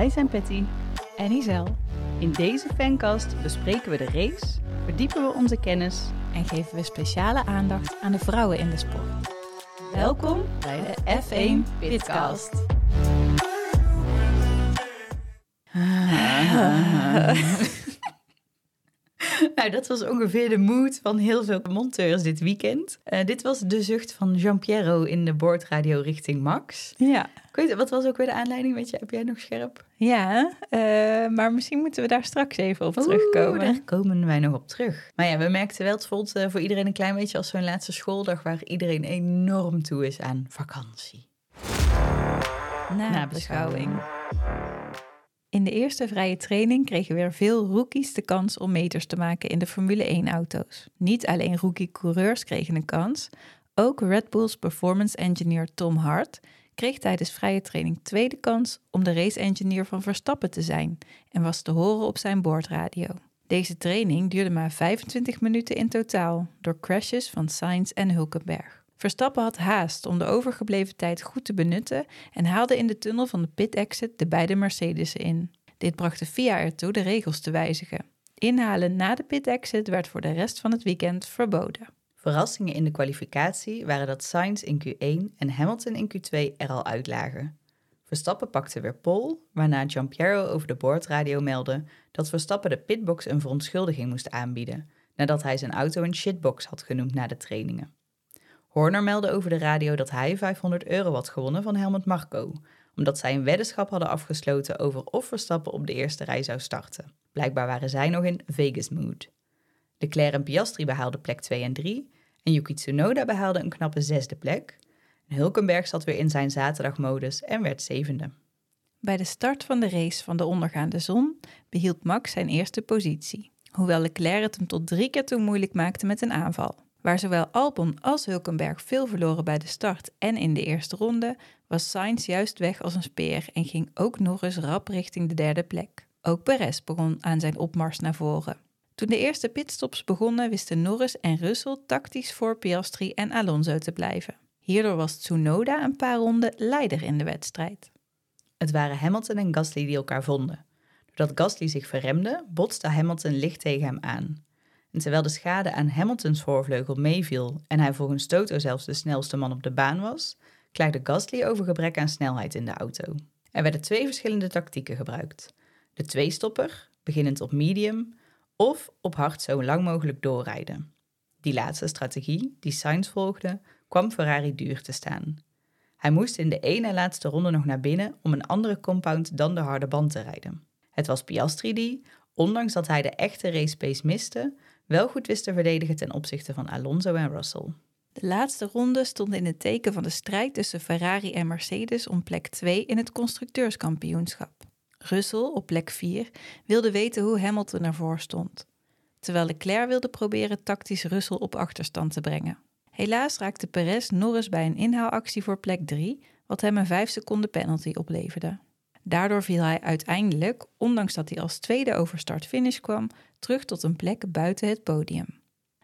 Wij zijn Patty. en Isel. In deze fancast bespreken we de race, verdiepen we onze kennis. En geven we speciale aandacht aan de vrouwen in de sport. Welkom bij de F1 Pitcast. Nou, dat was ongeveer de mood van heel veel monteurs dit weekend. Eh, dit was de zucht van Jean-Pierre in de boordradio richting Max. Ja, weet, wat was ook weer de aanleiding? Weet je, heb jij nog scherp? ja eh, maar misschien moeten we daar straks even op Oeh, terugkomen. daar komen wij nog op terug. Maar ja, we merkten wel, het voelt eh, voor iedereen een klein beetje als zo'n laatste schooldag... waar iedereen enorm toe is aan vakantie. Nabeschouwing. In de eerste vrije training kregen weer veel rookies de kans om meters te maken in de Formule 1-auto's. Niet alleen rookie-coureurs kregen een kans, ook Red Bull's performance engineer Tom Hart kreeg tijdens vrije training tweede kans om de race engineer van Verstappen te zijn en was te horen op zijn boordradio. Deze training duurde maar 25 minuten in totaal door crashes van Sainz en Hulkenberg. Verstappen had haast om de overgebleven tijd goed te benutten en haalde in de tunnel van de pit exit de beide Mercedes'en in. Dit bracht de FIA ertoe de regels te wijzigen. Inhalen na de pit exit werd voor de rest van het weekend verboden. Verrassingen in de kwalificatie waren dat Sainz in Q1 en Hamilton in Q2 er al uitlagen. Verstappen pakte weer pole, waarna Giampiero over de boordradio meldde dat Verstappen de pitbox een verontschuldiging moest aanbieden, nadat hij zijn auto een shitbox had genoemd na de trainingen. Horner meldde over de radio dat hij 500 euro had gewonnen van Helmut Marko, omdat zij een weddenschap hadden afgesloten over of Verstappen op de eerste rij zou starten. Blijkbaar waren zij nog in Vegas mood. Leclerc en Piastri behaalden plek 2 en 3 en Yuki Tsunoda behaalde een knappe zesde plek. En Hulkenberg zat weer in zijn zaterdagmodus en werd zevende. Bij de start van de race van de ondergaande zon behield Max zijn eerste positie, hoewel Leclerc het hem tot drie keer toe moeilijk maakte met een aanval. Waar zowel Albon als Hulkenberg veel verloren bij de start en in de eerste ronde, was Sainz juist weg als een speer en ging ook eens rap richting de derde plek. Ook Perez begon aan zijn opmars naar voren. Toen de eerste pitstops begonnen, wisten Norris en Russell tactisch voor Piastri en Alonso te blijven. Hierdoor was Tsunoda een paar ronden leider in de wedstrijd. Het waren Hamilton en Gasly die elkaar vonden. Doordat Gasly zich verremde, botste Hamilton licht tegen hem aan. En terwijl de schade aan Hamiltons voorvleugel meeviel en hij volgens Toto zelfs de snelste man op de baan was, klaagde Gasly over gebrek aan snelheid in de auto. Er werden twee verschillende tactieken gebruikt. De tweestopper, beginnend op medium, of op hard zo lang mogelijk doorrijden. Die laatste strategie, die Sainz volgde, kwam Ferrari duur te staan. Hij moest in de ene laatste ronde nog naar binnen om een andere compound dan de harde band te rijden. Het was Piastri die, ondanks dat hij de echte race pace miste, wel goed wist te verdedigen ten opzichte van Alonso en Russell. De laatste ronde stond in het teken van de strijd tussen Ferrari en Mercedes om plek 2 in het constructeurskampioenschap. Russell, op plek 4, wilde weten hoe Hamilton ervoor stond, terwijl Leclerc wilde proberen tactisch Russell op achterstand te brengen. Helaas raakte Perez Norris bij een inhaalactie voor plek 3, wat hem een 5 seconden penalty opleverde. Daardoor viel hij uiteindelijk, ondanks dat hij als tweede over start-finish kwam, terug tot een plek buiten het podium.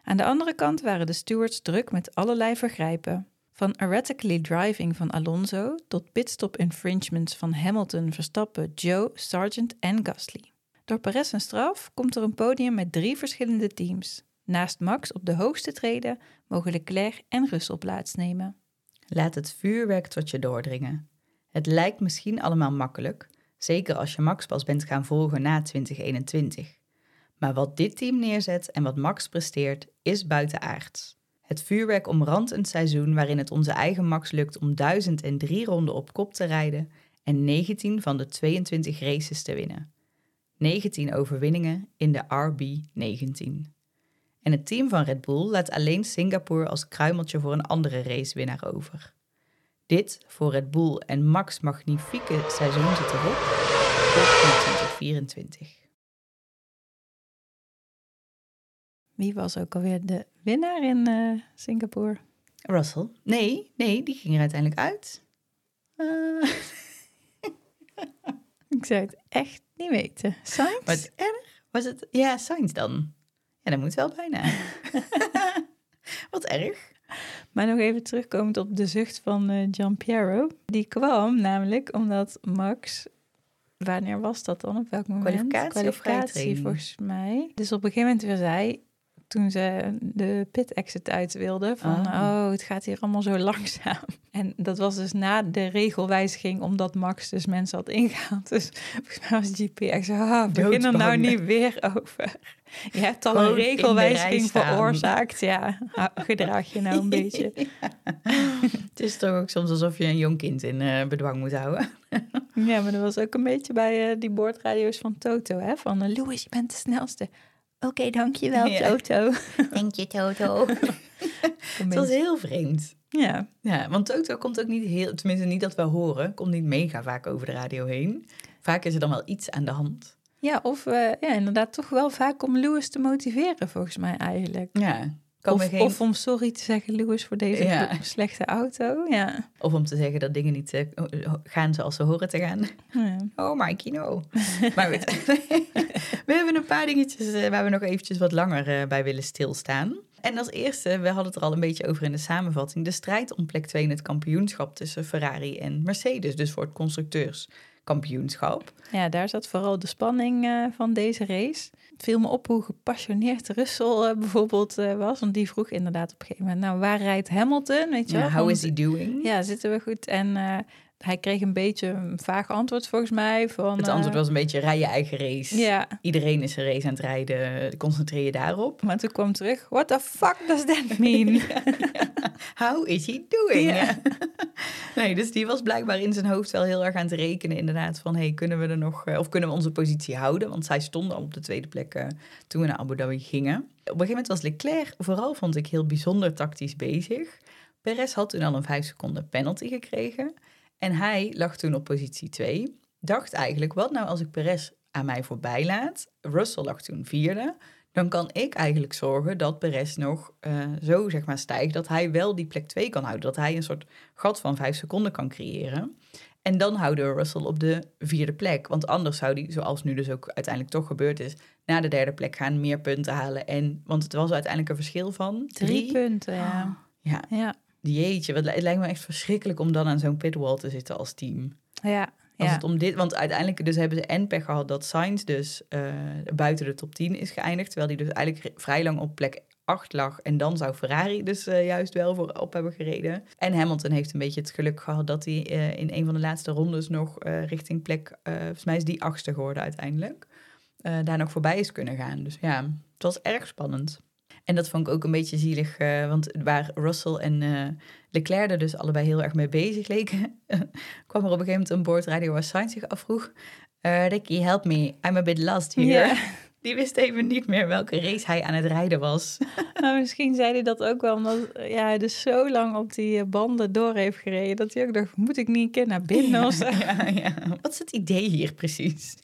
Aan de andere kant waren de stewards druk met allerlei vergrijpen. Van erratically driving van Alonso tot pitstop infringements van Hamilton, Verstappen, Joe, Sargent en Gasly. Door Perez een straf komt er een podium met drie verschillende teams. Naast Max op de hoogste treden mogen Leclerc en Russell plaatsnemen. Laat het vuurwerk tot je doordringen. Het lijkt misschien allemaal makkelijk, zeker als je Max pas bent gaan volgen na 2021. Maar wat dit team neerzet en wat Max presteert, is buitenaards. Het vuurwerk omrandt een seizoen waarin het onze eigen Max lukt om 1003 ronden op kop te rijden en 19 van de 22 races te winnen. 19 overwinningen in de RB19. En het team van Red Bull laat alleen Singapore als kruimeltje voor een andere racewinnaar over. Dit voor Red Bull en Max magnifieke seizoen zit erop tot 2024. Wie was ook alweer de winnaar in eh, Singapore? Russell? Nee, nee, die ging er uiteindelijk uit. Eh, Ik zou het echt niet weten. Sainz? wat erg. Was het? Ja, Sainz dan. Ja, dat moet wel bijna. wat erg. Maar nog even terugkomend op de zucht van eh Giampiero. Die kwam namelijk omdat Max wanneer was dat dan? Op welk moment? Kwalificatie training? volgens mij. Dus op een gegeven moment weer zei, toen ze de pit exit uit wilde, van Ah. oh, het gaat hier allemaal zo langzaam. En dat was dus na de regelwijziging, omdat Max dus mensen had ingehaald. Dus volgens mij was GP echt zo, ah, begin er nou niet weer over. Je hebt al Gewoon een regelwijziging veroorzaakt. Ja, gedraag je nou een beetje. Het is toch ook soms alsof je een jong kind in eh, bedwang moet houden. Ja, maar dat was ook een beetje bij eh, die boordradio's van Toto, hè? Van eh, Louis, je bent de snelste. Oké, dankjewel, Ja. Toto. Denk je, Toto? Het was heel vreemd. Ja, Ja, want Toto komt ook niet heel, tenminste niet dat we horen, komt niet mega vaak over de radio heen. Vaak is er dan wel iets aan de hand. ja of eh, ja, inderdaad toch wel vaak om Louis te motiveren, volgens mij eigenlijk. Ja, kan Of, me geen, of of, om sorry te zeggen, Louis, voor deze Ja. slechte auto. Ja. om te zeggen dat dingen niet eh, gaan zoals ze horen te gaan. ja. Oh, Mikey, no. maar goed, we hebben een paar dingetjes eh, waar we nog eventjes wat langer eh, bij willen stilstaan. En als eerste, we hadden het er al een beetje over in de samenvatting, de strijd om plek 2 in het kampioenschap tussen Ferrari en Mercedes, dus voor het constructeurskampioenschap. Ja, daar zat vooral de spanning van deze race. Het viel me op hoe gepassioneerd Russell eh, bijvoorbeeld eh, was. Want die vroeg inderdaad op een gegeven moment... nou, waar rijdt Hamilton? Weet je Ja, wel? how is he doing? Ja, zitten we goed? En eh, hij kreeg een beetje een vaag antwoord volgens mij. Van, Het eh, antwoord was een beetje rij je eigen race. Ja, Iedereen is een race aan het rijden, concentreer je daarop. maar toen kwam terug... What the fuck does that mean? How is he doing? Ja. nee, dus die was blijkbaar in zijn hoofd wel heel erg aan het rekenen inderdaad van... hey, kunnen we er nog, eh, of kunnen we onze positie houden? Want zij stonden op de tweede plek eh, toen we naar Abu Dhabi gingen. Op een gegeven moment was Leclerc vooral, vond ik, heel bijzonder tactisch bezig. Perez had toen al een vijf seconden penalty gekregen. En hij lag toen op positie 2. Dacht eigenlijk, wat nou als ik Perez aan mij voorbij laat? Russell lag toen vierde. Dan kan ik eigenlijk zorgen dat Perez nog eh, zo zeg maar stijgt dat hij wel die plek 2 kan houden. Dat hij een soort gat van vijf seconden kan creëren. En dan houden we Russell op de vierde plek. Want anders zou hij, zoals nu dus ook uiteindelijk toch gebeurd is, naar de derde plek gaan, meer punten halen. En, want het was uiteindelijk een verschil van Drie punten, ja. Ja, Ja, jeetje, wat, het lijkt me echt verschrikkelijk om dan aan zo'n pitwall te zitten als team. ja. Als ja. het om dit, want uiteindelijk dus hebben ze en pech gehad dat Sainz dus eh, buiten de top 10 is geëindigd. Terwijl hij dus eigenlijk vrij lang op plek 8 lag. En dan zou Ferrari dus eh, juist wel voorop hebben gereden. En Hamilton heeft een beetje het geluk gehad dat hij eh, in een van de laatste rondes nog richting plek, volgens mij is die achtste geworden uiteindelijk. daar nog voorbij is kunnen gaan. Dus ja, het was erg spannend. En dat vond ik ook een beetje zielig, eh, want waar Russell en eh, Leclerc er dus allebei heel erg mee bezig leken, kwam er op een gegeven moment een boordradio waar Sainz zich afvroeg. eh, Ricky, help me, I'm a bit lost here. Die wist even niet meer welke race hij aan het rijden was. Nou, misschien zei hij dat ook wel omdat ja, hij dus zo lang op die banden door heeft gereden. Dat hij ook dacht, moet ik niet een keer naar binnen ja, ja. Wat is het idee hier precies?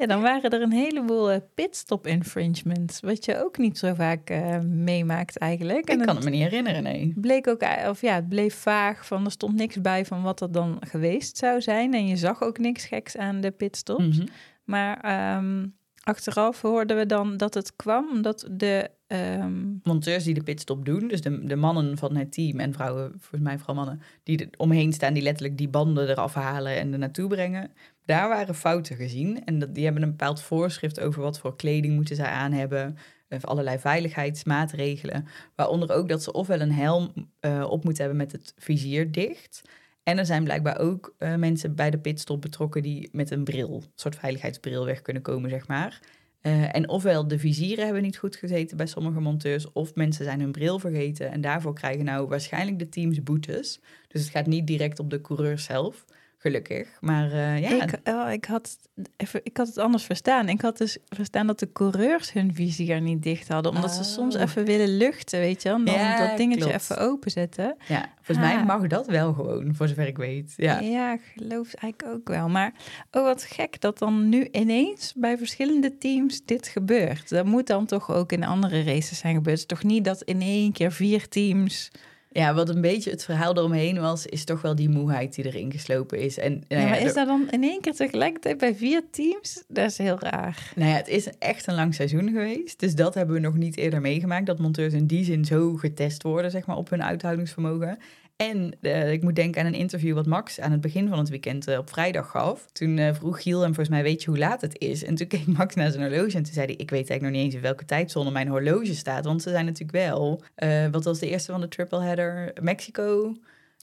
Ja, dan waren er een heleboel eh, pitstop infringements. Wat je ook niet zo vaak eh, meemaakt eigenlijk. ik kan het me niet herinneren, nee. bleek ook, eh, of ja, het bleef vaag van er stond niks bij van wat er dan geweest zou zijn. En je zag ook niks geks aan de pitstops. Mhm. Maar ehm, achteraf hoorden we dan dat het kwam omdat de. ehm, Monteurs die de pitstop doen, dus de, de mannen van het team en vrouwen, volgens mij vooral mannen, die er omheen staan, die letterlijk die banden eraf halen en er naartoe brengen. Daar waren fouten gezien en dat, die hebben een bepaald voorschrift over wat voor kleding moeten zij aan hebben. Allerlei veiligheidsmaatregelen. Waaronder ook dat ze ofwel een helm eh, op moeten hebben met het vizier dicht. En er zijn blijkbaar ook eh, mensen bij de pitstop betrokken die met een bril, een soort veiligheidsbril weg kunnen komen, zeg maar. Eh, en ofwel de vizieren hebben niet goed gezeten bij sommige monteurs, of mensen zijn hun bril vergeten. En daarvoor krijgen nou waarschijnlijk de teams boetes. Dus het gaat niet direct op de coureur zelf, gelukkig. Maar eh, ja, ik, oh, ik, had, even, ik had het anders verstaan. Ik had dus verstaan dat de coureurs hun vizier niet dicht hadden. Omdat ze soms Oh. even willen luchten, weet je wel. Dan Ja, dat dingetje klopt. even openzetten. ja, volgens mij Ah. mag dat wel gewoon, voor zover ik weet. Ja. Ja. geloof eigenlijk ook wel. Maar oh, wat gek dat dan nu ineens bij verschillende teams dit gebeurt. Dat moet dan toch ook in andere races zijn gebeurd. Het is toch niet dat in één keer vier teams... ja, wat een beetje het verhaal eromheen was, is toch wel die moeheid die erin geslopen is. En, nou Ja, ja, maar is dat dan in één keer tegelijkertijd bij vier teams? Dat is heel raar. Nou ja, het is echt een lang seizoen geweest. Dus dat hebben we nog niet eerder meegemaakt. Dat monteurs in die zin zo getest worden, zeg maar, op hun uithoudingsvermogen. En uh, ik moet denken aan een interview wat Max aan het begin van het weekend uh, op vrijdag gaf. Toen uh, vroeg Giel hem volgens mij, weet je hoe laat het is? En toen keek Max naar zijn horloge en toen zei hij, ik weet eigenlijk nog niet eens in welke tijdzone mijn horloge staat. Want ze zijn natuurlijk wel, wat was de eerste van de triple header? Mexico,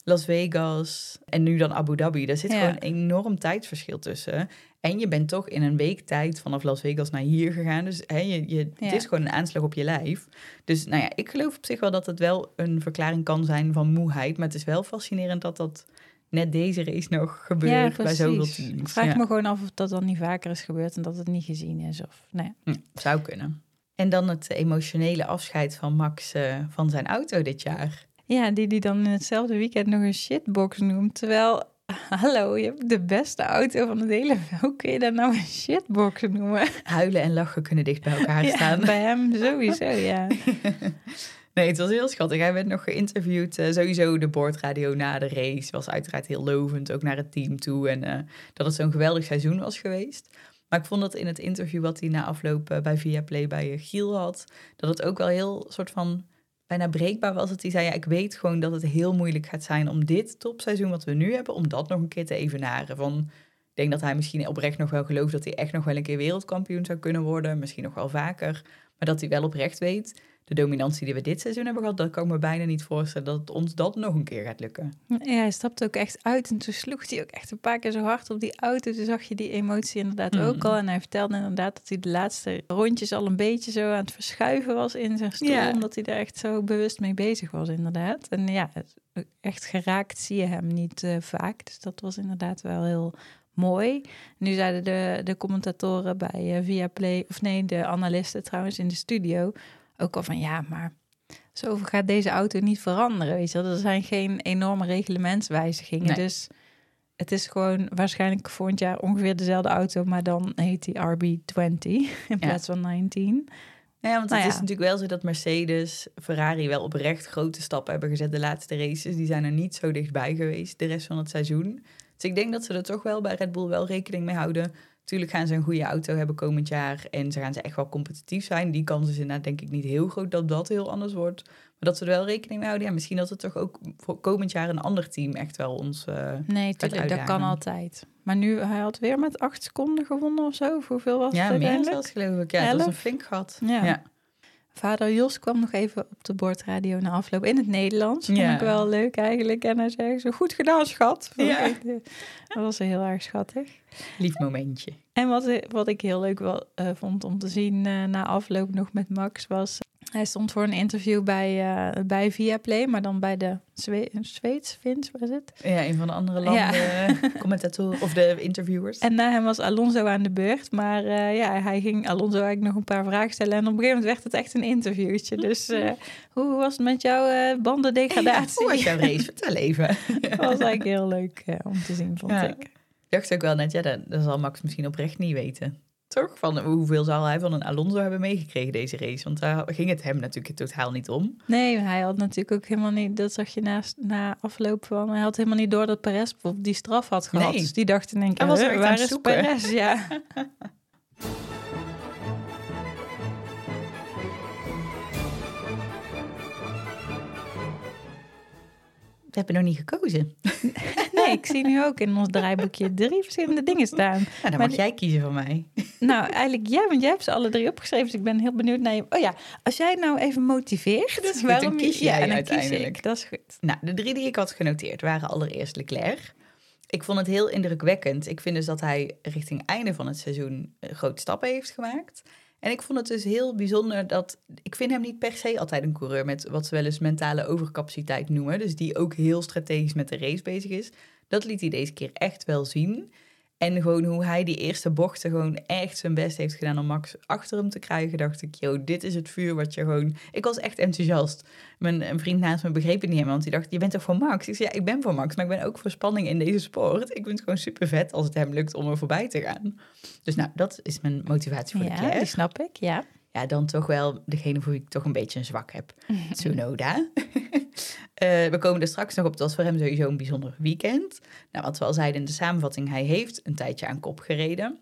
Las Vegas en nu dan Abu Dhabi. Daar zit gewoon een enorm tijdsverschil tussen. En je bent toch in een week tijd vanaf Las Vegas naar hier gegaan. Dus hè, je, je, het is gewoon een aanslag op je lijf. Dus nou ja, ik geloof op zich wel dat het wel een verklaring kan zijn van moeheid. Maar het is wel fascinerend dat dat net deze race nog gebeurt bij zoveel teams. Ik vraag me gewoon af of dat dan niet vaker is gebeurd en dat het niet gezien is. Of, nee. zou kunnen. En dan het emotionele afscheid van Max uh, van zijn auto dit jaar. Ja, die die dan in hetzelfde weekend nog een shitbox noemt. Terwijl, hallo, je hebt de beste auto van het hele... Hoe kun je dat nou een shitbox noemen? Huilen en lachen kunnen dicht bij elkaar staan. bij hem sowieso, ja. Nee, het was heel schattig. Hij werd nog geïnterviewd. Uh, sowieso de boordradio na de race was uiteraard heel lovend, ook naar het team toe. En uh, dat het zo'n geweldig seizoen was geweest. Maar ik vond dat in het interview wat hij na afloop uh, bij Viaplay bij Giel had, dat het ook wel heel soort van bijna breekbaar was. Dat hij zei, ja, ik weet gewoon dat het heel moeilijk gaat zijn om dit topseizoen wat we nu hebben, om dat nog een keer te evenaren. Van, ik denk dat hij misschien oprecht nog wel gelooft dat hij echt nog wel een keer wereldkampioen zou kunnen worden. Misschien nog wel vaker. Maar dat hij wel oprecht weet de dominantie die we dit seizoen hebben gehad, dat kan ik me bijna niet voorstellen dat ons dat nog een keer gaat lukken. Ja, hij stapte ook echt uit en toen sloeg hij ook echt een paar keer zo hard op die auto. Toen zag je die emotie inderdaad ook al. En hij vertelde inderdaad dat hij de laatste rondjes al een beetje zo aan het verschuiven was in zijn stoel. Ja. Omdat hij er echt zo bewust mee bezig was, inderdaad. En ja, echt geraakt zie je hem niet uh, vaak. Dus dat was inderdaad wel heel mooi. Nu zeiden de, de commentatoren bij uh, Viaplay, of nee, de analisten trouwens in de studio ook al van ja, maar zo gaat deze auto niet veranderen. Weet je wel? Er zijn geen enorme reglementswijzigingen. Dus het is gewoon waarschijnlijk volgend jaar ongeveer dezelfde auto, maar dan heet die RB20 in plaats van 19. Ja, want het nou is natuurlijk wel zo dat Mercedes, Ferrari wel oprecht grote stappen hebben gezet de laatste races. Die zijn er niet zo dichtbij geweest de rest van het seizoen. Dus ik denk dat ze er toch wel bij Red Bull wel rekening mee houden Tuurlijk gaan ze een goede auto hebben komend jaar en ze gaan ze echt wel competitief zijn. Die kans is inderdaad denk ik niet heel groot dat dat heel anders wordt. Maar dat ze er wel rekening mee houden. Ja, misschien dat het toch ook voor komend jaar een ander team echt wel ons uh, Nee, tuurlijk, dat kan altijd. Maar nu, hij had weer met acht seconden gewonnen of zo. Hoeveel was ja, het Ja, meer zelfs geloof ik. Ja, dat was een flink gat. ja. Vader Jos kwam nog even op de bordradio na afloop in het Nederlands. Vond ik wel leuk eigenlijk. En hij zei zo, goed gedaan schat. Ja. Dat was heel erg schattig. Lief momentje. En wat, wat ik heel leuk wel, uh, vond om te zien uh, na afloop nog met Max was... Hij stond voor een interview bij, uh, bij Viaplay, maar dan bij de Zwe Zweeds, Fins, was het? Ja, een van de andere landen, ja. commentatoren of de interviewers. En na hem was Alonso aan de beurt, maar uh, ja, hij ging Alonso eigenlijk nog een paar vragen stellen. En op een gegeven moment werd het echt een interviewtje. Dus uh, hoe was het met jouw bandendegradatie? Ja, hoe was jouw race? Vertel even. dat was eigenlijk heel leuk om te zien, vond ik. Ik dacht ook wel net, ja, dat, dat zal Max misschien oprecht niet weten. Toch? Van hoeveel zal hij van een Alonso hebben meegekregen deze race? Want daar ging het hem natuurlijk totaal niet om. Nee, hij had natuurlijk ook helemaal niet, dat zag je naast, na afloop van, hij had helemaal niet door dat Perez die straf had gehad. Nee. Dus die dacht in één keer, was waar is Perez? Ja. We hebben nog niet gekozen. Nee, ik zie nu ook in ons draaiboekje drie verschillende dingen staan. Dan mag jij kiezen van mij. Nou, eigenlijk jij, want jij hebt ze alle drie opgeschreven. Dus ik ben heel benieuwd naar je. Oh ja, als jij nou even motiveert. Dus waarom kies jij ja, uiteindelijk? Kies dat is goed. Nou, de drie die ik had genoteerd waren allereerst Leclerc. Ik vond het heel indrukwekkend. Ik vind dus dat hij richting einde van het seizoen grote stappen heeft gemaakt. En ik vond het dus heel bijzonder dat. Ik vind hem niet per se altijd een coureur met wat ze wel eens mentale overcapaciteit noemen. Dus die ook heel strategisch met de race bezig is. Dat liet hij deze keer echt wel zien. En gewoon hoe hij die eerste bochten gewoon echt zijn best heeft gedaan om Max achter hem te krijgen, dacht ik, yo, dit is het vuur wat je gewoon... Ik was echt enthousiast. Mijn een vriend naast me begreep het niet helemaal, want die dacht, je bent toch voor Max? Ik zei, ja, ik ben voor Max, maar ik ben ook voor spanning in deze sport. Ik vind het gewoon super vet als het hem lukt om er voorbij te gaan. Dus nou, dat is mijn motivatie voor ja, de Ja, die snap ik, ja. Ja, dan toch wel degene voor wie ik toch een beetje een zwak heb. Tsunoda. Uh, we komen er straks nog op. Het was voor hem sowieso een bijzonder weekend. Nou, wat we al zeiden in de samenvatting, hij heeft een tijdje aan kop gereden.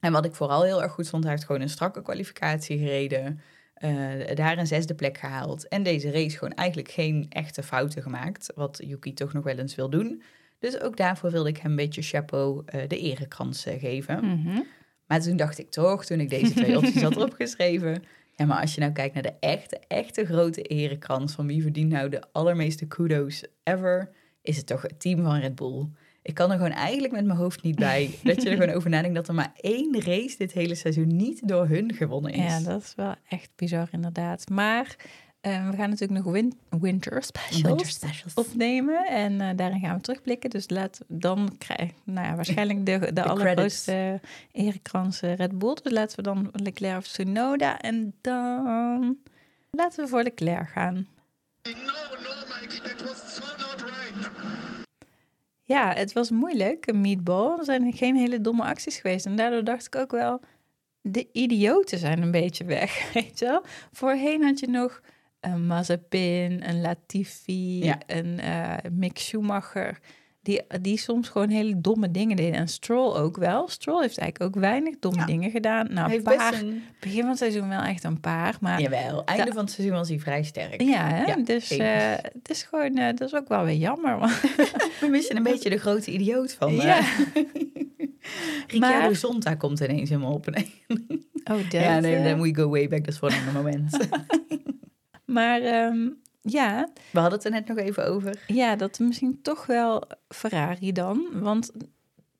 En wat ik vooral heel erg goed vond, hij heeft gewoon een strakke kwalificatie gereden. Eh, daar een zesde plek gehaald. En deze race gewoon eigenlijk geen echte fouten gemaakt. Wat Yuki toch nog wel eens wil doen. Dus ook daarvoor wilde ik hem een beetje chapeau uh, de erekrans geven. Mhm. Maar toen dacht ik toch, toen ik deze twee opties had opgeschreven... Ja, maar als je nou kijkt naar de echte, echte grote erekrans... van wie verdient nou de allermeeste kudo's ever... is het toch het team van Red Bull. Ik kan er gewoon eigenlijk met mijn hoofd niet bij... dat je er gewoon over nadenkt dat er maar één race dit hele seizoen... niet door hun gewonnen is. Ja, dat is wel echt bizar inderdaad. Maar we gaan natuurlijk nog win winter, specials Winter specials. opnemen. En uh, daarin gaan we terugblikken. Dus laat dan krijgen nou ja, waarschijnlijk de, de, de allergrootste erekrans Red Bull. Dus laten we dan Leclerc of Tsunoda. En dan laten we voor Leclerc gaan. No, no, Mike, it was so not right. Ja, het was moeilijk, een meatball. Er zijn geen hele domme acties geweest. En daardoor dacht ik ook wel, de idioten zijn een beetje weg, weet je wel. Voorheen had je nog een Mazepin, een Latifi, Ja. een eh, Mick Schumacher... Die, die soms gewoon hele domme dingen deden. En Stroll ook wel. Stroll heeft eigenlijk ook weinig domme Ja. dingen gedaan. Nou, een paar, een... begin van het seizoen wel echt een paar. Maar Jawel, einde Da- van het seizoen was hij vrij sterk. ja, hè? Ja, dus eh, het is gewoon, eh, dat is ook wel weer jammer. Want, We missen een beetje de grote idioot van... ja. Ricciardo Maar- Zonta komt ineens in me op. Nee. Oh, dat, ja, nee, then we go way back. Dat is voor een ander moment. Maar ehm, ja, We hadden het er net nog even over. ja, dat misschien toch wel Ferrari dan. Want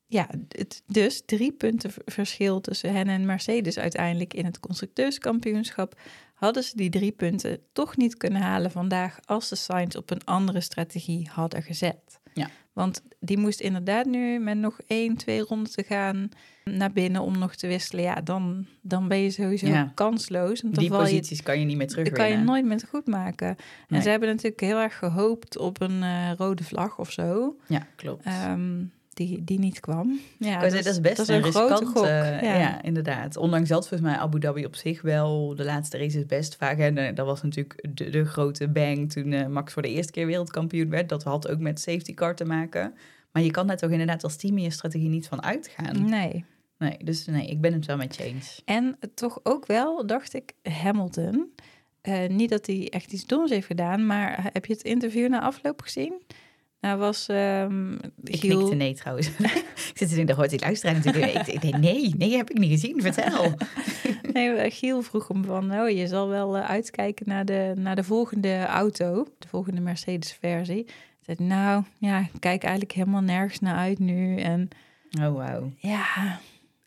ja, het, dus drie punten verschil tussen hen en Mercedes uiteindelijk in het constructeurskampioenschap. Hadden ze die drie punten toch niet kunnen halen vandaag als de Sainz op een andere strategie hadden gezet. Ja. Want die moest inderdaad nu met nog één, twee ronden te gaan naar binnen om nog te wisselen. Ja, dan, dan ben je sowieso Ja. kansloos. Want Die je posities kan je niet meer dat kan je nooit meer goed maken. En ze hebben natuurlijk heel erg gehoopt op een eh, rode vlag of zo, Ja, klopt. ehm, die, die niet kwam. Ja, zeggen, dat is best een, grote gok. eh, ja. ja. inderdaad. Ondanks dat volgens mij Abu Dhabi op zich wel de laatste race is best vaak. En eh, dat was natuurlijk de, de grote bang toen eh, Max voor de eerste keer wereldkampioen werd. Dat had ook met safety car te maken. Maar je kan daar toch inderdaad als team in je strategie niet van uitgaan. Nee. Nee, dus nee, ik ben het wel met je eens. En toch ook wel, dacht ik, Hamilton. Niet dat hij echt iets doms heeft gedaan, maar heb je het interview na afloop gezien? Nou was ehm Ik Giel- knikte nee trouwens. ik zit te denken, dat hoort luisteraar natuurlijk. Ik, ik denk, nee, nee, heb ik niet gezien. Vertel. Nee, Giel vroeg hem van, oh, je zal wel eh, uitkijken naar de, naar de volgende auto, de volgende Mercedes-versie. Zei, nou, ja, ik kijk eigenlijk helemaal nergens naar uit nu. En Oh, wauw. ja,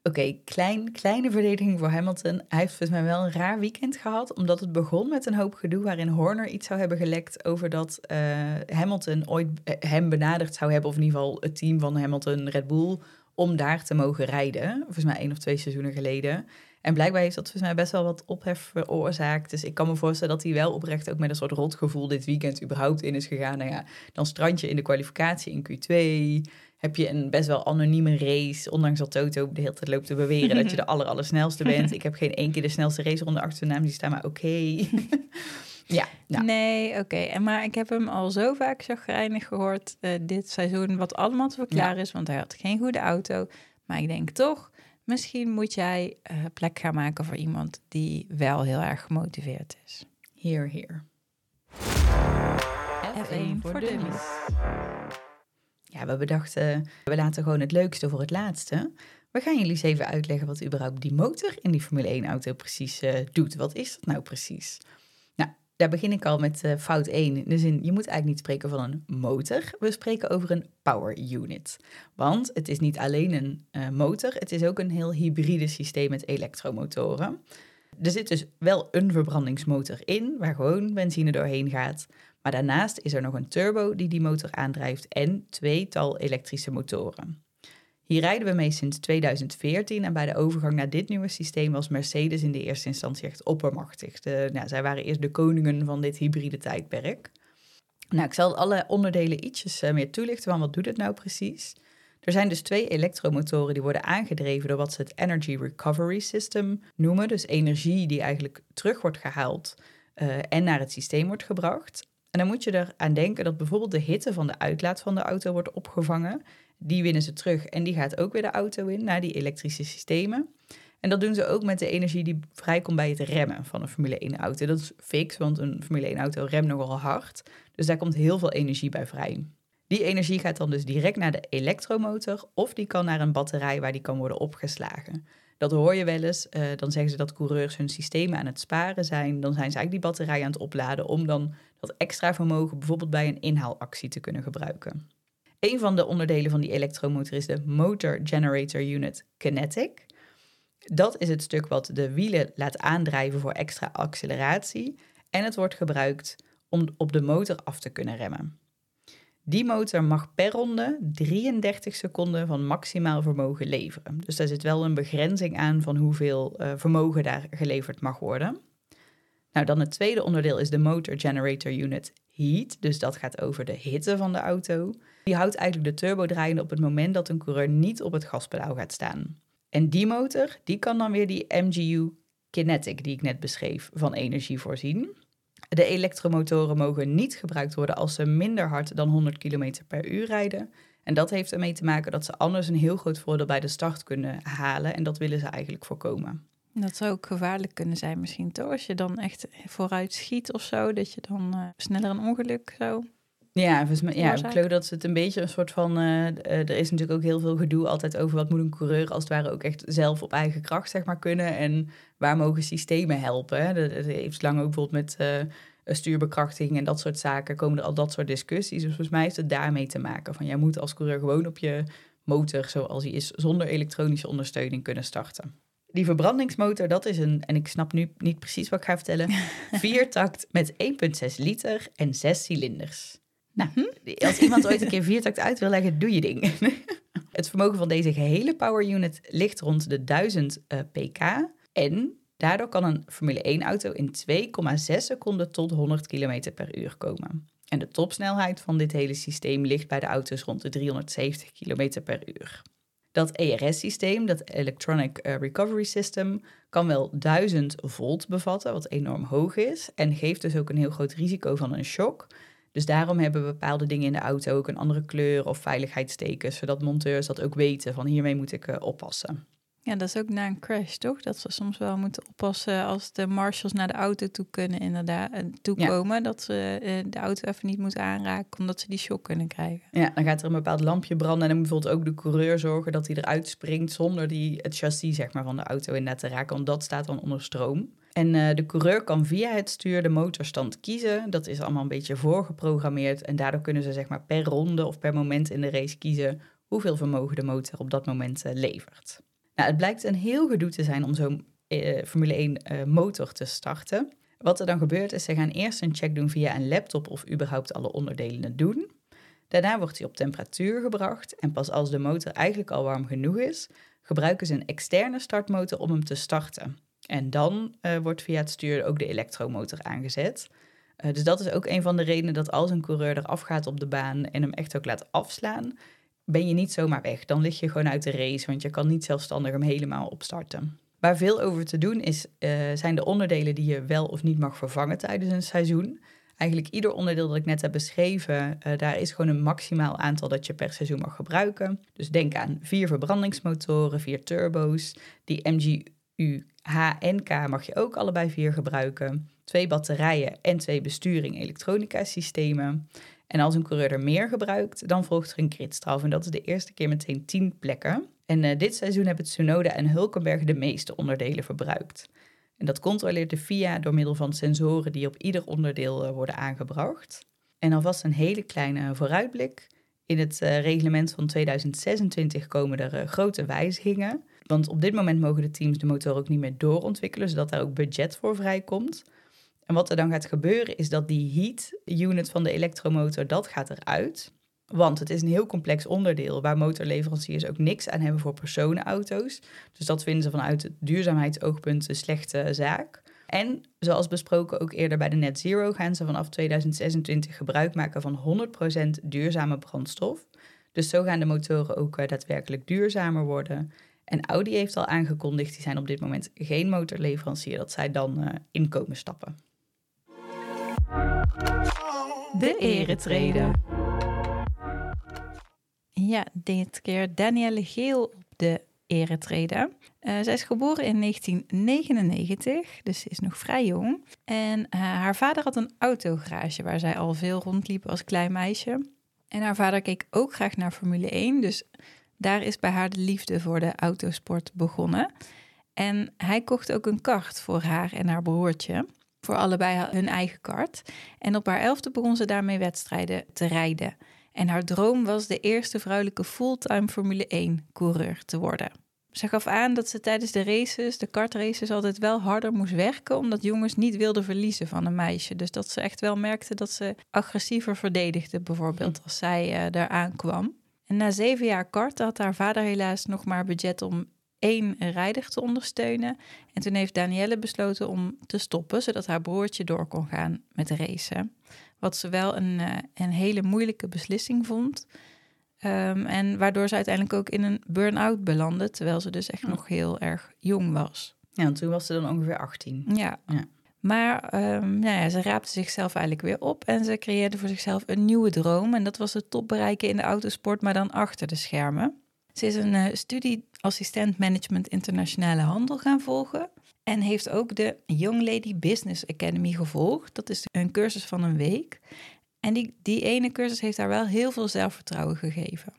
Oké, klein, kleine verdediging voor Hamilton. Hij heeft volgens mij wel een raar weekend gehad, omdat het begon met een hoop gedoe waarin Horner iets zou hebben gelekt over dat eh, Hamilton ooit eh, hem benaderd zou hebben, of in ieder geval het team van Hamilton Red Bull, om daar te mogen rijden. Volgens mij één of twee seizoenen geleden. En blijkbaar heeft dat volgens mij best wel wat ophef veroorzaakt. Dus ik kan me voorstellen dat hij wel oprecht ook met een soort rotgevoel dit weekend überhaupt in is gegaan. Nou ja, dan strand je in de kwalificatie in Q2 heb je een best wel anonieme race. Ondanks dat Toto de hele tijd loopt te beweren dat je de aller, allersnelste bent. Ik heb geen één keer de snelste race ronde achter de naam die staan, maar oké. ja, nou, nee, oké. En Maar ik heb hem al zo vaak chagrijnig gehoord eh, dit seizoen, wat allemaal te verklaren is, want hij had geen goede auto. Maar ik denk toch, misschien moet jij eh, plek gaan maken voor iemand die wel heel erg gemotiveerd is. hier, hier. F1 voor dummies. Ja, we bedachten, we laten gewoon het leukste voor het laatste. We gaan jullie eens even uitleggen wat überhaupt die motor in die Formule 1 auto precies eh, doet. Wat is dat nou precies? Nou, daar begin ik al met eh, fout 1. In de zin, je moet eigenlijk niet spreken van een motor. We spreken over een power unit. Want het is niet alleen een eh, motor, het is ook een heel hybride systeem met elektromotoren. Er zit dus wel een verbrandingsmotor in, waar gewoon benzine doorheen gaat. Maar daarnaast is er nog een turbo die die motor aandrijft en tweetal elektrische motoren. Hier rijden we mee sinds 2014 en bij de overgang naar dit nieuwe systeem was Mercedes in de eerste instantie echt oppermachtig. De, nou, zij waren eerst de koningen van dit hybride tijdperk. Nou, ik zal alle onderdelen ietsjes eh, meer toelichten van wat doet het nou precies. Er zijn dus twee elektromotoren die worden aangedreven door wat ze het Energy Recovery System noemen. Dus energie die eigenlijk terug wordt gehaald eh, en naar het systeem wordt gebracht. En dan moet je eraan denken dat bijvoorbeeld de hitte van de uitlaat van de auto wordt opgevangen. Die winnen ze terug en die gaat ook weer de auto in naar die elektrische systemen. En dat doen ze ook met de energie die vrijkomt bij het remmen van een Formule 1-auto. Dat is fix, want een Formule 1-auto remt nogal hard. Dus daar komt heel veel energie bij vrij. Die energie gaat dan dus direct naar de elektromotor of die kan naar een batterij waar die kan worden opgeslagen. Dat hoor je wel eens. eh, dan zeggen ze dat coureurs hun systemen aan het sparen zijn. Dan zijn ze eigenlijk die batterij aan het opladen om dan dat extra vermogen bijvoorbeeld bij een inhaalactie te kunnen gebruiken. Een van de onderdelen van die elektromotor is de Motor Generator Unit Kinetic. Dat is het stuk wat de wielen laat aandrijven voor extra acceleratie en het wordt gebruikt om op de motor af te kunnen remmen. Die motor mag per ronde 33 seconden van maximaal vermogen leveren. Dus daar zit wel een begrenzing aan van hoeveel eh, vermogen daar geleverd mag worden. Nou, dan het tweede onderdeel is de Motor Generator Unit Heat. Dus dat gaat over de hitte van de auto. Die houdt eigenlijk de turbo draaiende op het moment dat een coureur niet op het gaspedaal gaat staan. En die motor, die kan dan weer die MGU Kinetic, die ik net beschreef, van energie voorzien. De elektromotoren mogen niet gebruikt worden als ze minder hard dan 100 km per uur rijden. En dat heeft ermee te maken dat ze anders een heel groot voordeel bij de start kunnen halen. En dat willen ze eigenlijk voorkomen. Dat zou ook gevaarlijk kunnen zijn misschien toch? Als je dan echt vooruit schiet of zo, dat je dan eh, sneller een ongeluk zo... Ja, volgens mij, ja ik geloof dat ze het een beetje een soort van... eh, eh, er is natuurlijk ook heel veel gedoe altijd over wat moet een coureur als het ware ook echt zelf op eigen kracht zeg maar kunnen. En waar mogen systemen helpen. Hè? Dat, dat heeft lang ook bijvoorbeeld met eh, stuurbekrachtiging en dat soort zaken komen er al dat soort discussies. Dus volgens mij heeft het daarmee te maken. Van jij moet als coureur gewoon op je motor zoals die is zonder elektronische ondersteuning kunnen starten. Die verbrandingsmotor, dat is een, en ik snap nu niet precies wat ik ga vertellen, viertakt met 1,6 liter en zes cilinders. Nou, als iemand ooit een keer viertakt uit wil leggen, doe je ding. Het vermogen van deze gehele power unit ligt rond de 1000 eh, pk. En daardoor kan een Formule 1-auto in 2,6 seconden tot 100 km per uur komen. En de topsnelheid van dit hele systeem ligt bij de auto's rond de 370 km per uur. Dat ERS-systeem, dat Electronic eh, Recovery System, kan wel 1000 volt bevatten, wat enorm hoog is. En geeft dus ook een heel groot risico van een shock. Dus daarom hebben bepaalde dingen in de auto ook een andere kleur of veiligheidstekens, zodat monteurs dat ook weten van hiermee moet ik eh, oppassen. Ja, dat is ook na een crash, toch? Dat ze soms wel moeten oppassen als de marshals naar de auto toe kunnen inderdaad eh, toekomen. Dat ze eh, de auto even niet moeten aanraken, omdat ze die shock kunnen krijgen. Ja, dan gaat er een bepaald lampje branden en dan moet bijvoorbeeld ook de coureur zorgen dat hij eruit springt zonder die, het chassis zeg maar, van de auto inderdaad te raken, want dat staat dan onder stroom. En eh, de coureur kan via het stuur de motorstand kiezen. Dat is allemaal een beetje voorgeprogrammeerd en daardoor kunnen ze zeg maar per ronde of per moment in de race kiezen hoeveel vermogen de motor op dat moment levert. Het blijkt een heel gedoe te zijn om zo'n eh, Formule 1 eh, motor te starten. Wat er dan gebeurt is, ze gaan eerst een check doen via een laptop of überhaupt alle onderdelen het doen. Daarna wordt hij op temperatuur gebracht en pas als de motor eigenlijk al warm genoeg is, gebruiken ze een externe startmotor om hem te starten. En dan eh, wordt via het stuur ook de elektromotor aangezet. Dus dat is ook een van de redenen dat als een coureur eraf gaat op de baan en hem echt ook laat afslaan, ben je niet zomaar weg. Dan lig je gewoon uit de race, want je kan niet zelfstandig hem helemaal opstarten. Waar veel over te doen is, eh, zijn de onderdelen die je wel of niet mag vervangen tijdens een seizoen. Eigenlijk ieder onderdeel dat ik net heb beschreven, eh, daar is gewoon een maximaal aantal dat je per seizoen mag gebruiken. Dus denk aan vier verbrandingsmotoren, vier turbo's. Die MGU H en K mag je ook allebei vier gebruiken. Twee batterijen en twee besturing elektronica systemen. En als een coureur er meer gebruikt, dan volgt er een gridstraf. En dat is de eerste keer meteen 10 plekken. En eh, dit seizoen hebben Tsunoda en Hulkenberg de meeste onderdelen verbruikt. En dat controleert de FIA door middel van sensoren die op ieder onderdeel eh, worden aangebracht. En alvast een hele kleine vooruitblik. In het eh, reglement van 2026 komen er grote wijzigingen. Want op dit moment mogen de teams de motor ook niet meer doorontwikkelen, zodat daar ook budget voor vrijkomt. En wat er dan gaat gebeuren is dat die heat unit van de elektromotor, dat gaat eruit. Want het is een heel complex onderdeel waar motorleveranciers ook niks aan hebben voor personenauto's. Dus dat vinden ze vanuit het duurzaamheidsoogpunt een slechte zaak. En zoals besproken ook eerder bij de Net Zero gaan ze vanaf 2026 gebruik maken van 100% duurzame brandstof. Dus zo gaan de motoren ook eh, daadwerkelijk duurzamer worden. En Audi heeft al aangekondigd, die zijn op dit moment geen motorleverancier, dat zij dan eh, inkomen stappen. De eretreden. Ja, dit keer Danielle Geel op de ere treden. Uh, zij is geboren in 1999, dus ze is nog vrij jong. En uh, haar vader had een autogarage waar zij al veel rondliep als klein meisje. En haar vader keek ook graag naar Formule 1, dus daar is bij haar de liefde voor de autosport begonnen. En hij kocht ook een kart voor haar en haar broertje. Voor allebei hun eigen kart. En op haar elfde begon ze daarmee wedstrijden te rijden. En haar droom was de eerste vrouwelijke fulltime Formule 1-coureur te worden. Ze gaf aan dat ze tijdens de races, de kartraces, altijd wel harder moest werken, omdat jongens niet wilden verliezen van een meisje. Dus dat ze echt wel merkte dat ze agressiever verdedigde, bijvoorbeeld, als zij uh, daar aankwam. En na zeven jaar karten had haar vader helaas nog maar budget om één rijder te ondersteunen. En toen heeft Danielle besloten om te stoppen, zodat haar broertje door kon gaan met racen. Wat ze wel een, uh, een hele moeilijke beslissing vond. Um, en waardoor ze uiteindelijk ook in een burn-out belandde, terwijl ze dus echt nog heel erg jong was. Ja, en toen was ze dan ongeveer 18. Ja. ja. Maar um, nou ja, ze raapte zichzelf eigenlijk weer op en ze creëerde voor zichzelf een nieuwe droom. En dat was het top bereiken in de autosport, maar dan achter de schermen. Ze is een uh, studieassistent management internationale handel gaan volgen. En heeft ook de Young Lady Business Academy gevolgd. Dat is een cursus van een week. En die, die ene cursus heeft haar wel heel veel zelfvertrouwen gegeven.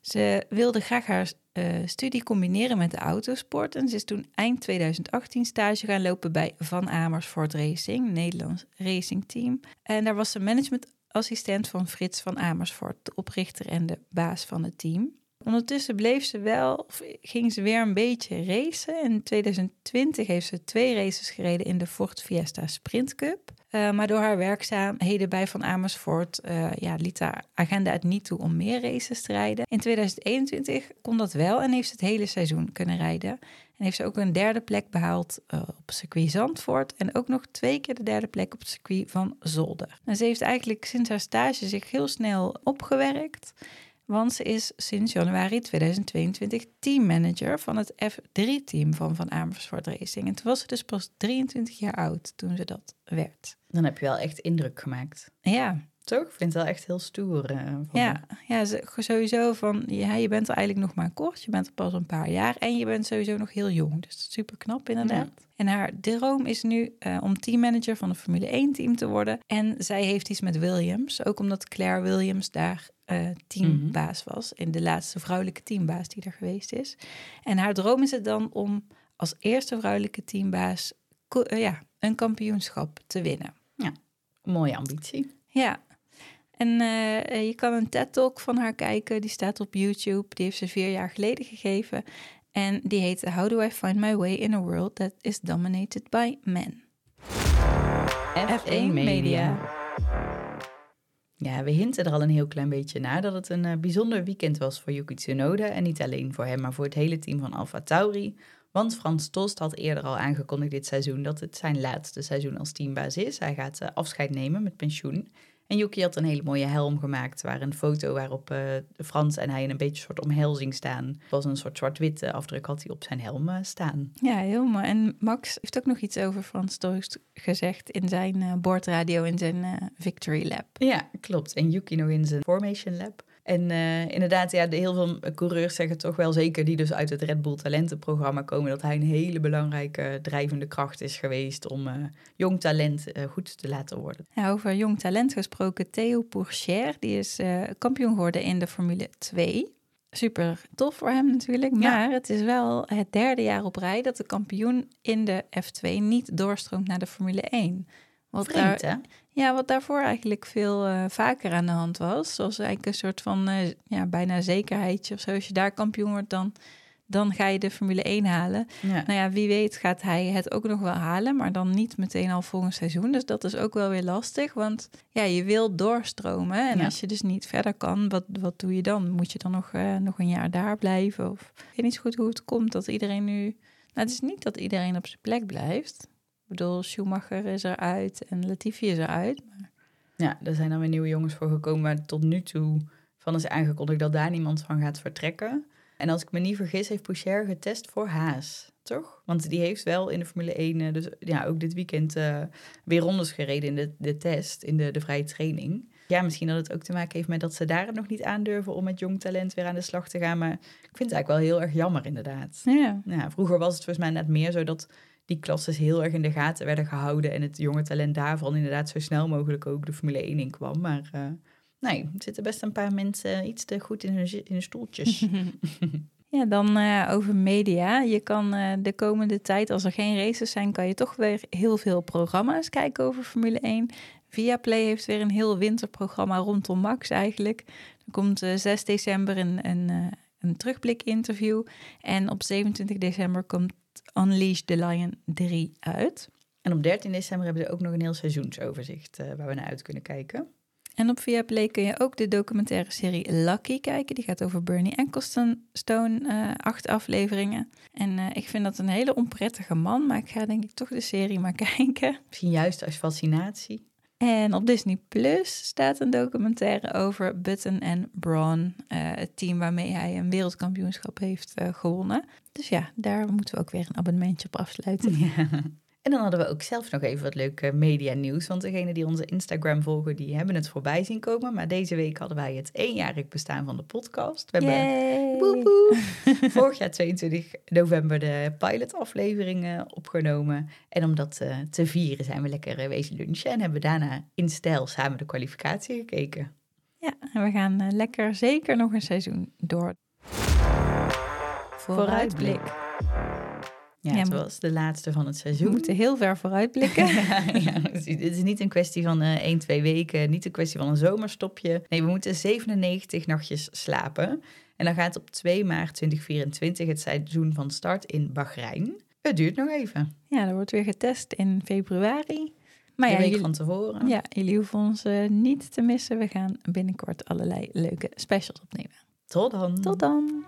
Ze wilde graag haar uh, studie combineren met de autosport. En ze is toen eind 2018 stage gaan lopen bij Van Amersfoort Racing, Nederlands racingteam. En daar was ze managementassistent van Frits van Amersfoort, de oprichter en de baas van het team. Ondertussen bleef ze wel, ging ze weer een beetje racen. In 2020 heeft ze twee races gereden in de Ford Fiesta Sprint Cup. Uh, maar door haar werkzaamheden bij Van Amersfoort uh, ja, liet haar agenda het niet toe om meer races te rijden. In 2021 kon dat wel en heeft ze het hele seizoen kunnen rijden. En heeft ze ook een derde plek behaald uh, op circuit Zandvoort. En ook nog twee keer de derde plek op het circuit van Zolder. En ze heeft eigenlijk sinds haar stage zich heel snel opgewerkt. Want ze is sinds januari 2022 teammanager van het F3-team van Van Amersfoort Racing. En toen was ze dus pas 23 jaar oud toen ze dat werd. Dan heb je wel echt indruk gemaakt. Ja. Toch? Ik vind het wel echt heel stoer. Uh, ja, ja, sowieso van, ja, je bent er eigenlijk nog maar kort. Je bent er pas een paar jaar en je bent sowieso nog heel jong. Dus super knap inderdaad. Ja. En haar droom is nu uh, om teammanager van een Formule 1-team te worden. En zij heeft iets met Williams. Ook omdat Claire Williams daar uh, teambaas was. In de laatste vrouwelijke teambaas die er geweest is. En haar droom is het dan om als eerste vrouwelijke teambaas ja, een kampioenschap te winnen. Ja, mooie ambitie. Ja, en uh, je kan een TED-talk van haar kijken. Die staat op YouTube. Die heeft ze vier jaar geleden gegeven. En die heet How do I find my way in a world that is dominated by men? F1 Media. Ja, we hinten er al een heel klein beetje naar dat het een uh, bijzonder weekend was voor Yuki Tsunoda. En niet alleen voor hem, maar voor het hele team van Alfa Tauri. Want Frans Tost had eerder al aangekondigd dit seizoen dat het zijn laatste seizoen als teambaas is. Hij gaat uh, afscheid nemen met pensioen. En Yuki had een hele mooie helm gemaakt, waar een foto waarop uh, Frans en hij in een beetje soort omhelzing staan. was een soort zwart-witte afdruk had hij op zijn helm uh, staan. Ja, heel mooi. En Max heeft ook nog iets over Frans Toast gezegd in zijn uh, boordradio in zijn Victory Lab. Ja, klopt. En Yuki nog in zijn Formation Lab. En uh, inderdaad, ja, de heel veel coureurs zeggen toch wel zeker, die dus uit het Red Bull talentenprogramma komen, dat hij een hele belangrijke drijvende kracht is geweest om uh, jong talent uh, goed te laten worden. Ja, over jong talent gesproken, Theo Pourchaire, die is kampioen geworden in de Formule 2. Super tof voor hem natuurlijk, maar ja. het is wel het derde jaar op rij dat de kampioen in de F2 niet doorstroomt naar de Formule 1. Wat Vreemd, daar, ja, wat daarvoor eigenlijk veel uh, vaker aan de hand was. Zoals eigenlijk een soort van uh, ja, bijna zekerheidje of zo. Als je daar kampioen wordt, dan, dan ga je de Formule 1 halen. Ja. Nou ja, wie weet gaat hij het ook nog wel halen, maar dan niet meteen al volgend seizoen. Dus dat is ook wel weer lastig, want ja, je wil doorstromen. En ja. als je dus niet verder kan, wat, wat doe je dan? Moet je dan nog, uh, nog een jaar daar blijven? Of ik weet niet zo goed hoe het komt dat iedereen nu... Nou, het is niet dat iedereen op zijn plek blijft. Ik bedoel, Schumacher is eruit en Latifi is eruit. Maar... Ja, er zijn dan weer nieuwe jongens voor gekomen, maar tot nu toe van is aangekondigd dat daar niemand van gaat vertrekken. En als ik me niet vergis, heeft Poucher getest voor Haas, toch? Want die heeft wel in de Formule 1, eh, dus ja, ook dit weekend uh, weer rondes gereden in de, de test, in de, de vrije training. Ja, misschien dat het ook te maken heeft met dat ze daar het nog niet aandurven om met jong talent weer aan de slag te gaan. Maar ik vind het eigenlijk wel heel erg jammer, inderdaad. Ja. Ja, vroeger was het volgens mij net meer zo dat die klasses heel erg in de gaten werden gehouden. En het jonge talent daarvan inderdaad zo snel mogelijk ook de Formule 1 in kwam. Maar eh, nee, er zitten best een paar mensen iets te goed in hun, in hun stoeltjes. Ja, dan eh, over media. Je kan eh, de komende tijd, als er geen races zijn, kan je toch weer heel veel programma's kijken over Formule 1. Viaplay heeft weer een heel winterprogramma rondom Max eigenlijk. Er komt eh, 6 december een, een, een terugblik-interview. En op 27 december komt Unleash the Lion 3 uit. En op 13 december hebben ze ook nog een heel seizoensoverzicht eh, waar we naar uit kunnen kijken. En op Viaplay kun je ook de documentaire serie Lucky kijken. Die gaat over Bernie Ecclestone, eh, acht afleveringen. En eh, ik vind dat een hele onprettige man, maar ik ga denk ik toch de serie maar kijken. Misschien juist als fascinatie. En op Disney Plus staat een documentaire over Button en Braun, eh, het team waarmee hij een wereldkampioenschap heeft eh, gewonnen. Dus ja, daar moeten we ook weer een abonnementje op afsluiten. En dan hadden we ook zelf nog even wat leuke media nieuws. Want degenen die onze Instagram volgen, die hebben het voorbij zien komen. Maar deze week hadden wij het eenjarig bestaan van de podcast. We hebben! Woep woep. Vorig jaar 22 november de pilotafleveringen opgenomen. En om dat eh, te vieren zijn we lekker eh, wezen lunchen. En hebben daarna in stijl samen de kwalificatie gekeken. Ja, en we gaan eh, lekker zeker nog een seizoen door. Vooruitblik. Ja, het was de laatste van het We seizoen. moeten heel ver vooruitblikken. ja, het is niet een kwestie van eh 1, 2 weken, niet een kwestie van een zomerstopje. Nee, we moeten 97 nachtjes slapen. En dan gaat op 2 maart 2024 het seizoen van start in Bahrein. Het duurt nog even. Ja, er wordt weer getest in februari. Maar de ja, week jullie, van tevoren. ja, jullie hoeven ons eh, niet te missen. We gaan binnenkort allerlei leuke specials opnemen. Tot dan. Tot dan!